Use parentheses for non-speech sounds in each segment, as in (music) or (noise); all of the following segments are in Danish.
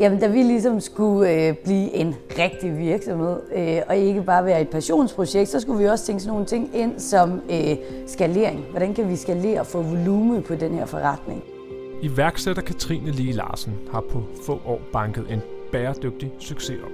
Jamen, da vi ligesom skulle øh, blive en rigtig virksomhed, øh, og ikke bare være et passionsprojekt, så skulle vi også tænke sådan nogle ting ind som øh, skalering. Hvordan kan vi skalere og få volumen på den her forretning? Iværksætter Katrine Lie Larsen har på få år banket en bæredygtig succes op.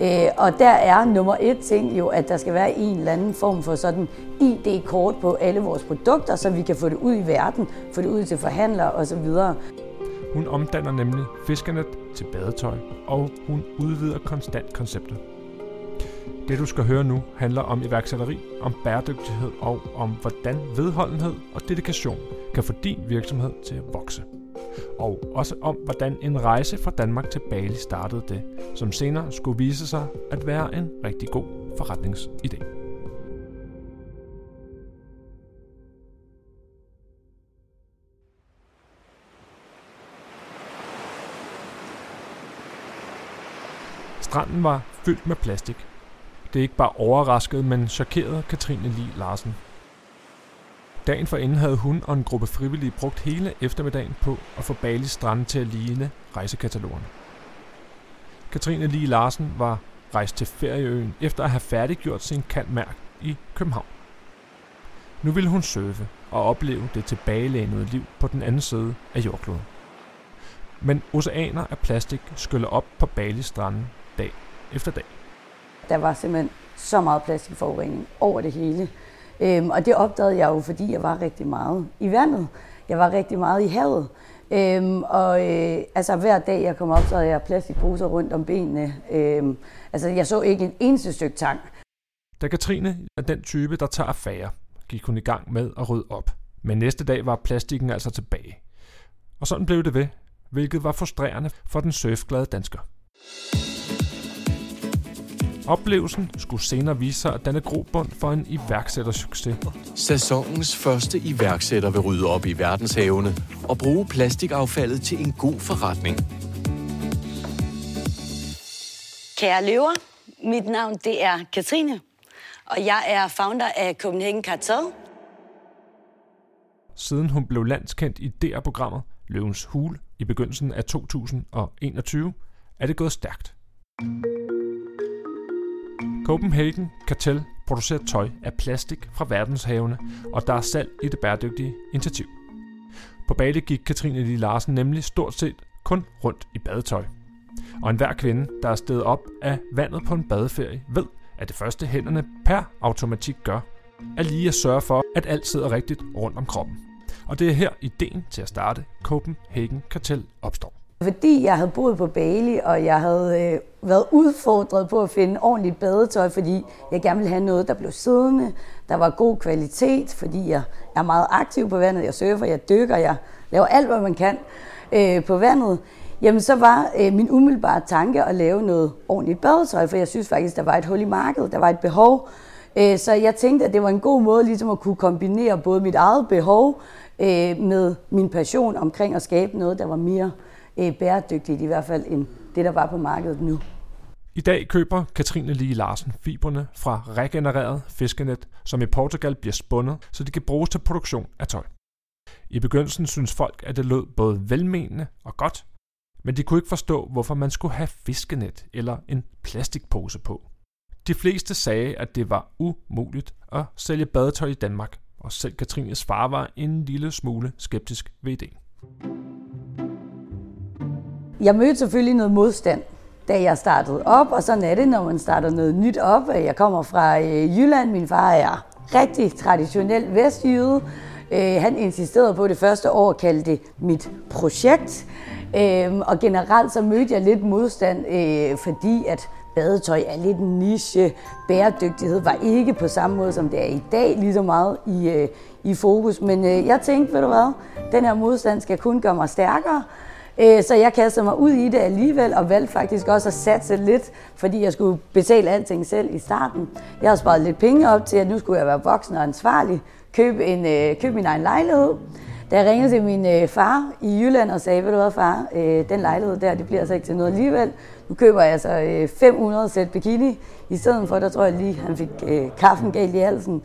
Øh, og der er nummer et ting jo, at der skal være en eller anden form for sådan ID-kort på alle vores produkter, så vi kan få det ud i verden, få det ud til forhandlere osv. Hun omdanner nemlig fiskernet til badetøj, og hun udvider konstant konceptet. Det du skal høre nu handler om iværksætteri, om bæredygtighed og om hvordan vedholdenhed og dedikation kan få din virksomhed til at vokse. Og også om hvordan en rejse fra Danmark til Bali startede det, som senere skulle vise sig at være en rigtig god forretningsidé. Stranden var fyldt med plastik. Det er ikke bare overrasket, men chokeret Katrine Lee Larsen. Dagen for inden havde hun og en gruppe frivillige brugt hele eftermiddagen på at få Bali strand til at ligne rejsekatalogerne. Katrine Lee Larsen var rejst til ferieøen efter at have færdiggjort sin kantmærk i København. Nu ville hun surfe og opleve det tilbagelænede liv på den anden side af jordkloden. Men oceaner af plastik skyller op på Bali stranden dag efter dag. Der var simpelthen så meget plastikforurening over det hele. Øhm, og det opdagede jeg jo, fordi jeg var rigtig meget i vandet. Jeg var rigtig meget i havet. Øhm, og øh, altså hver dag jeg kom op, så havde jeg plastikposer rundt om benene. Øhm, altså jeg så ikke en eneste stykke tang. Da Katrine er den type, der tager affære, gik hun i gang med at rydde op. Men næste dag var plastikken altså tilbage. Og sådan blev det ved, hvilket var frustrerende for den surfglade dansker. Oplevelsen skulle senere vise sig at danne grobund for en iværksættersucces. Sæsonens første iværksætter vil rydde op i verdenshavene og bruge plastikaffaldet til en god forretning. Kære løver, mit navn det er Katrine, og jeg er founder af Copenhagen Cartel. Siden hun blev landskendt i DR-programmet Løvens Hule i begyndelsen af 2021, er det gået stærkt. Copenhagen Cartel producerer tøj af plastik fra verdenshavene, og der er salg i det bæredygtige initiativ. På Bali gik Katrine Lie Larsen nemlig stort set kun rundt i badetøj. Og enhver kvinde, der er stedet op af vandet på en badeferie, ved, at det første hænderne per automatik gør, er lige at sørge for, at alt sidder rigtigt rundt om kroppen. Og det er her ideen til at starte Copenhagen Cartel opstår. Fordi jeg havde boet på Bali, og jeg havde øh, været udfordret på at finde ordentligt badetøj, fordi jeg gerne ville have noget, der blev siddende, der var god kvalitet, fordi jeg er meget aktiv på vandet. Jeg surfer, jeg dykker, jeg laver alt, hvad man kan øh, på vandet. Jamen så var øh, min umiddelbare tanke at lave noget ordentligt badetøj, for jeg synes faktisk, der var et hul i markedet, der var et behov. Øh, så jeg tænkte, at det var en god måde ligesom at kunne kombinere både mit eget behov øh, med min passion omkring at skabe noget, der var mere øh, Øh, bæredygtigt, i hvert fald end det, der var på markedet nu. I dag køber Katrine Lige Larsen fiberne fra regenereret fiskenet, som i Portugal bliver spundet, så de kan bruges til produktion af tøj. I begyndelsen synes folk, at det lød både velmenende og godt, men de kunne ikke forstå, hvorfor man skulle have fiskenet eller en plastikpose på. De fleste sagde, at det var umuligt at sælge badetøj i Danmark, og selv Katrines far var en lille smule skeptisk ved ideen. Jeg mødte selvfølgelig noget modstand, da jeg startede op, og sådan er det, når man starter noget nyt op. Jeg kommer fra øh, Jylland, min far er rigtig traditionel vestjyde. Øh, han insisterede på det første år at kalde det mit projekt. Øhm, og generelt så mødte jeg lidt modstand, øh, fordi at badetøj er lidt en niche. Bæredygtighed var ikke på samme måde, som det er i dag, lige så meget i, i fokus. Men jeg tænkte, ved du hvad, den her modstand skal kun gøre mig stærkere. Øh, så jeg kastede mig ud i det alligevel, og valgte faktisk også at satse lidt, fordi jeg skulle betale alting selv i starten. Jeg havde sparet lidt penge op til, at nu skulle jeg være voksen og ansvarlig, købe, en, øh, købe min egen lejlighed. Da jeg ringede til min øh, far i Jylland og sagde, ved du hvad far, øh, den lejlighed der, det bliver altså ikke til noget alligevel. Nu køber jeg altså 500 sæt bikini. I stedet for, der tror jeg lige, han fik kaffen galt i halsen.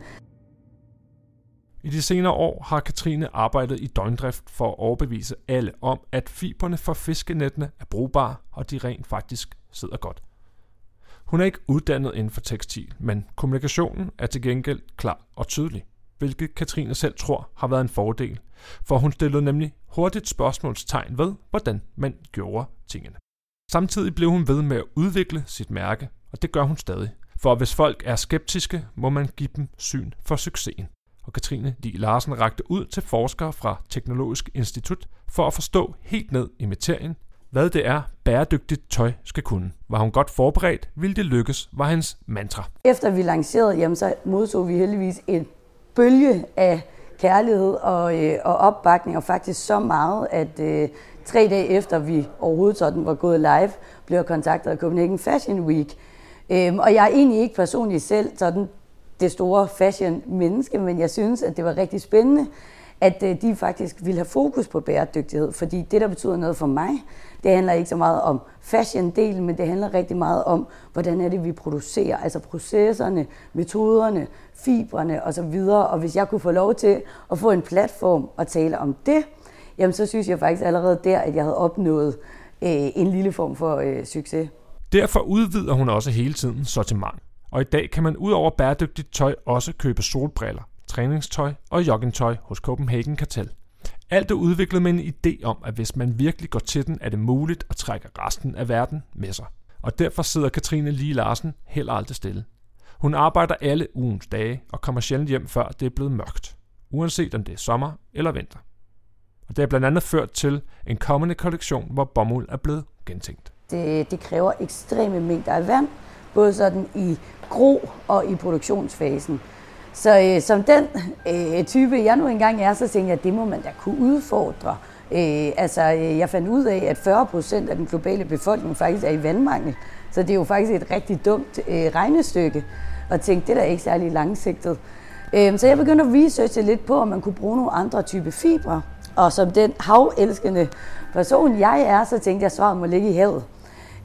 I de senere år har Katrine arbejdet i døgndrift for at overbevise alle om, at fiberne fra fiskenettene er brugbare, og de rent faktisk sidder godt. Hun er ikke uddannet inden for tekstil, men kommunikationen er til gengæld klar og tydelig, hvilket Katrine selv tror har været en fordel, for hun stillede nemlig hurtigt spørgsmålstegn ved, hvordan man gjorde tingene. Samtidig blev hun ved med at udvikle sit mærke, og det gør hun stadig. For hvis folk er skeptiske, må man give dem syn for succesen. Og Katrine Lie Larsen rakte ud til forskere fra Teknologisk Institut for at forstå helt ned i materien, hvad det er, bæredygtigt tøj skal kunne. Var hun godt forberedt, ville det lykkes, var hans mantra. Efter vi lancerede, jamen, så modtog vi heldigvis en bølge af kærlighed og, øh, og opbakning, og faktisk så meget, at øh, tre dage efter vi overhovedet sådan var gået live, blev jeg kontaktet af Copenhagen Fashion Week. Øhm, og jeg er egentlig ikke personligt selv sådan det store fashion-menneske, men jeg synes, at det var rigtig spændende, at øh, de faktisk ville have fokus på bæredygtighed, fordi det, der betyder noget for mig, det handler ikke så meget om fashion-delen, men det handler rigtig meget om, hvordan er det, vi producerer, altså processerne, metoderne, fibrene osv. Og hvis jeg kunne få lov til at få en platform og tale om det, jamen så synes jeg faktisk allerede der, at jeg havde opnået øh, en lille form for øh, succes. Derfor udvider hun også hele tiden sortiment. Og i dag kan man ud over bæredygtigt tøj også købe solbriller, træningstøj og joggingtøj hos Copenhagen Kartel. Alt er udviklet med en idé om, at hvis man virkelig går til den, er det muligt at trække resten af verden med sig. Og derfor sidder Katrine Lige Larsen heller aldrig stille. Hun arbejder alle ugens dage og kommer sjældent hjem, før det er blevet mørkt. Uanset om det er sommer eller vinter. Og det er blandt andet ført til en kommende kollektion, hvor bomuld er blevet gentænkt. Det, det kræver ekstreme mængder af vand, både sådan i gro og i produktionsfasen. Så øh, som den øh, type, jeg nu engang er, så tænkte jeg, at det må man da kunne udfordre. Øh, altså, øh, jeg fandt ud af, at 40 procent af den globale befolkning faktisk er i vandmangel. Så det er jo faktisk et rigtig dumt øh, regnestykke. Og tænkte, det der er ikke særlig langsigtet. Øh, så jeg begyndte at researche lidt på, om man kunne bruge nogle andre type fibre. Og som den havelskende person, jeg er, så tænkte jeg, at svaret må ligge i havet.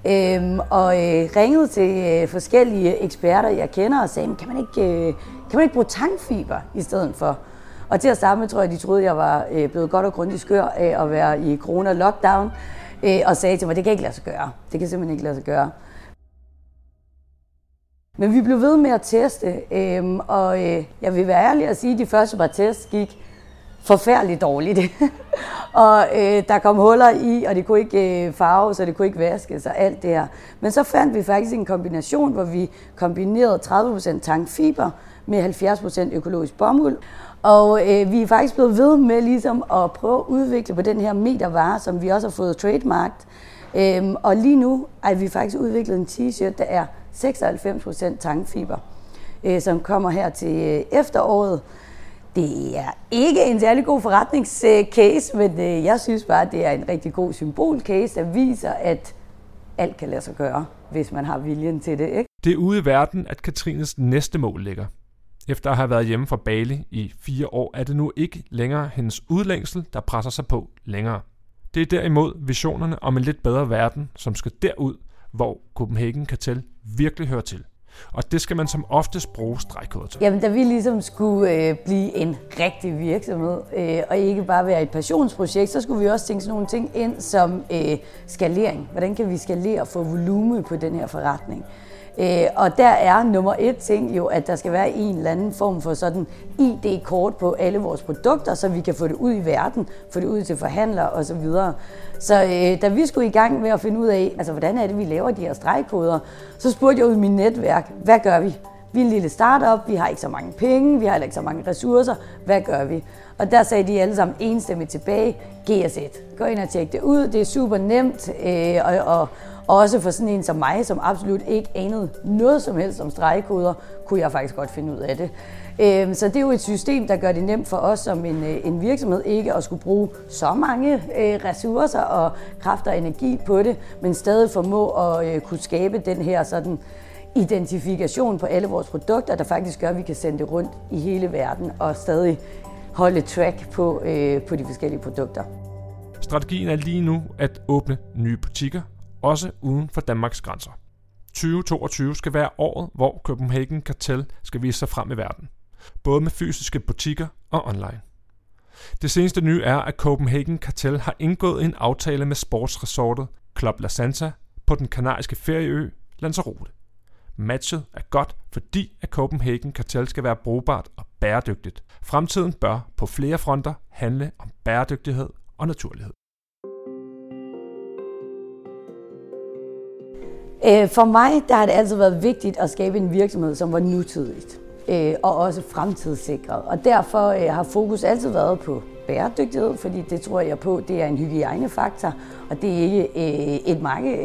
Øhm, og øh, ringede til øh, forskellige eksperter, jeg kender, og sagde, kan man ikke, øh, kan man ikke bruge tankfiber i stedet for? Og til at starte med, tror jeg, de troede, jeg var øh, blevet godt og grundigt skør af at være i corona-lockdown, øh, og sagde til mig, det kan ikke lade sig gøre. Det kan simpelthen ikke lade sig gøre. Men vi blev ved med at teste, øh, og øh, jeg vil være ærlig at sige, at de første par tests gik forfærdeligt dårligt. (laughs) og øh, der kom huller i, og det kunne ikke øh, farve, så det kunne ikke vaske og alt det her. Men så fandt vi faktisk en kombination, hvor vi kombinerede 30% tankfiber med 70% økologisk bomuld. Og øh, vi er faktisk blevet ved med ligesom at prøve at udvikle på den her metervare, som vi også har fået trademarked. Øhm, og lige nu har vi faktisk udviklet en t-shirt, der er 96% tankfiber, øh, som kommer her til øh, efteråret. Det er ikke en særlig god forretningscase, men øh, jeg synes bare, at det er en rigtig god symbolcase, der viser, at alt kan lade sig gøre, hvis man har viljen til det. Ikke? Det er ude i verden, at Katrines næste mål ligger. Efter at have været hjemme fra Bali i fire år, er det nu ikke længere hendes udlængsel, der presser sig på længere. Det er derimod visionerne om en lidt bedre verden, som skal derud, hvor Copenhagen Kartel virkelig hører til. Og det skal man som oftest bruge stregkoder til. Jamen, da vi ligesom skulle øh, blive en rigtig virksomhed, øh, og ikke bare være et passionsprojekt, så skulle vi også tænke sådan nogle ting ind som øh, skalering. Hvordan kan vi skalere og få volume på den her forretning? Øh, og der er nummer et ting jo, at der skal være en eller anden form for sådan ID-kort på alle vores produkter, så vi kan få det ud i verden, få det ud til forhandlere osv. Så, videre. så øh, da vi skulle i gang med at finde ud af, altså hvordan er det, vi laver de her stregkoder, så spurgte jeg ud i mit netværk, hvad gør vi? Vi er en lille startup, vi har ikke så mange penge, vi har ikke så mange ressourcer, hvad gør vi? Og der sagde de alle sammen enstemmigt tilbage, GS1. Gå ind og tjek det ud, det er super nemt, øh, og, og også for sådan en som mig, som absolut ikke anede noget som helst om stregkoder, kunne jeg faktisk godt finde ud af det. Øhm, så det er jo et system, der gør det nemt for os som en, øh, en virksomhed ikke at skulle bruge så mange øh, ressourcer og kræfter og energi på det, men stadig formå at øh, kunne skabe den her sådan identifikation på alle vores produkter, der faktisk gør, at vi kan sende det rundt i hele verden og stadig holde track på, på de forskellige produkter. Strategien er lige nu at åbne nye butikker også uden for Danmarks grænser. 2022 skal være året, hvor Copenhagen Kartel skal vise sig frem i verden. både med fysiske butikker og online. Det seneste nye er, at Copenhagen Cartel har indgået en aftale med sportsresortet Club La Santa på den kanariske ferieø Lanzarote. Matchet er godt, fordi at Copenhagen Cartel skal være brugbart og bæredygtigt. Fremtiden bør på flere fronter handle om bæredygtighed og naturlighed. Øh, for mig der har det altid været vigtigt at skabe en virksomhed, som var nutidigt øh, og også fremtidssikret. Og derfor øh, har fokus altid været på bæredygtighed, fordi det tror jeg på, det er en hygiejnefaktor, og det er ikke et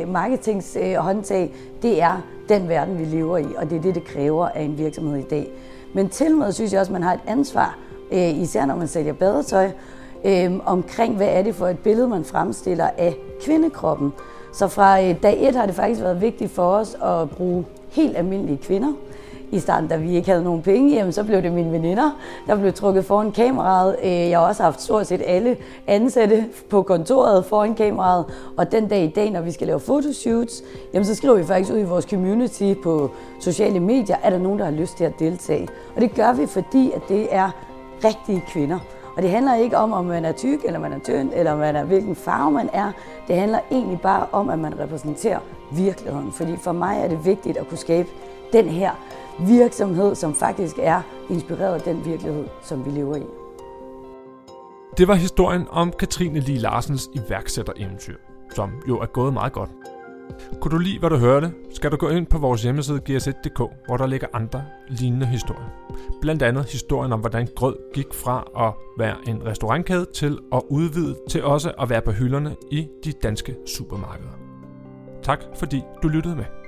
marketingshåndtag. Det er den verden, vi lever i, og det er det, det kræver af en virksomhed i dag. Men til med synes jeg også, at man har et ansvar, især når man sælger badetøj, omkring hvad er det for et billede, man fremstiller af kvindekroppen. Så fra øh, dag et har det faktisk været vigtigt for os at bruge helt almindelige kvinder. I starten, da vi ikke havde nogen penge, jamen, så blev det mine veninder, der blev trukket foran kameraet. Øh, jeg har også haft stort set alle ansatte på kontoret foran kameraet. Og den dag i dag, når vi skal lave fotoshoots, jamen, så skriver vi faktisk ud i vores community på sociale medier, er der nogen, der har lyst til at deltage. Og det gør vi, fordi at det er rigtige kvinder. Og det handler ikke om, om man er tyk, eller man er tynd, eller man er, hvilken farve man er. Det handler egentlig bare om, at man repræsenterer virkeligheden. Fordi for mig er det vigtigt at kunne skabe den her virksomhed, som faktisk er inspireret af den virkelighed, som vi lever i. Det var historien om Katrine Lee Larsens iværksættereventyr, som jo er gået meget godt. Kunne du lide, hvad du hørte, skal du gå ind på vores hjemmeside gs1.dk, hvor der ligger andre lignende historier. Blandt andet historien om, hvordan Grød gik fra at være en restaurantkæde til at udvide til også at være på hylderne i de danske supermarkeder. Tak fordi du lyttede med.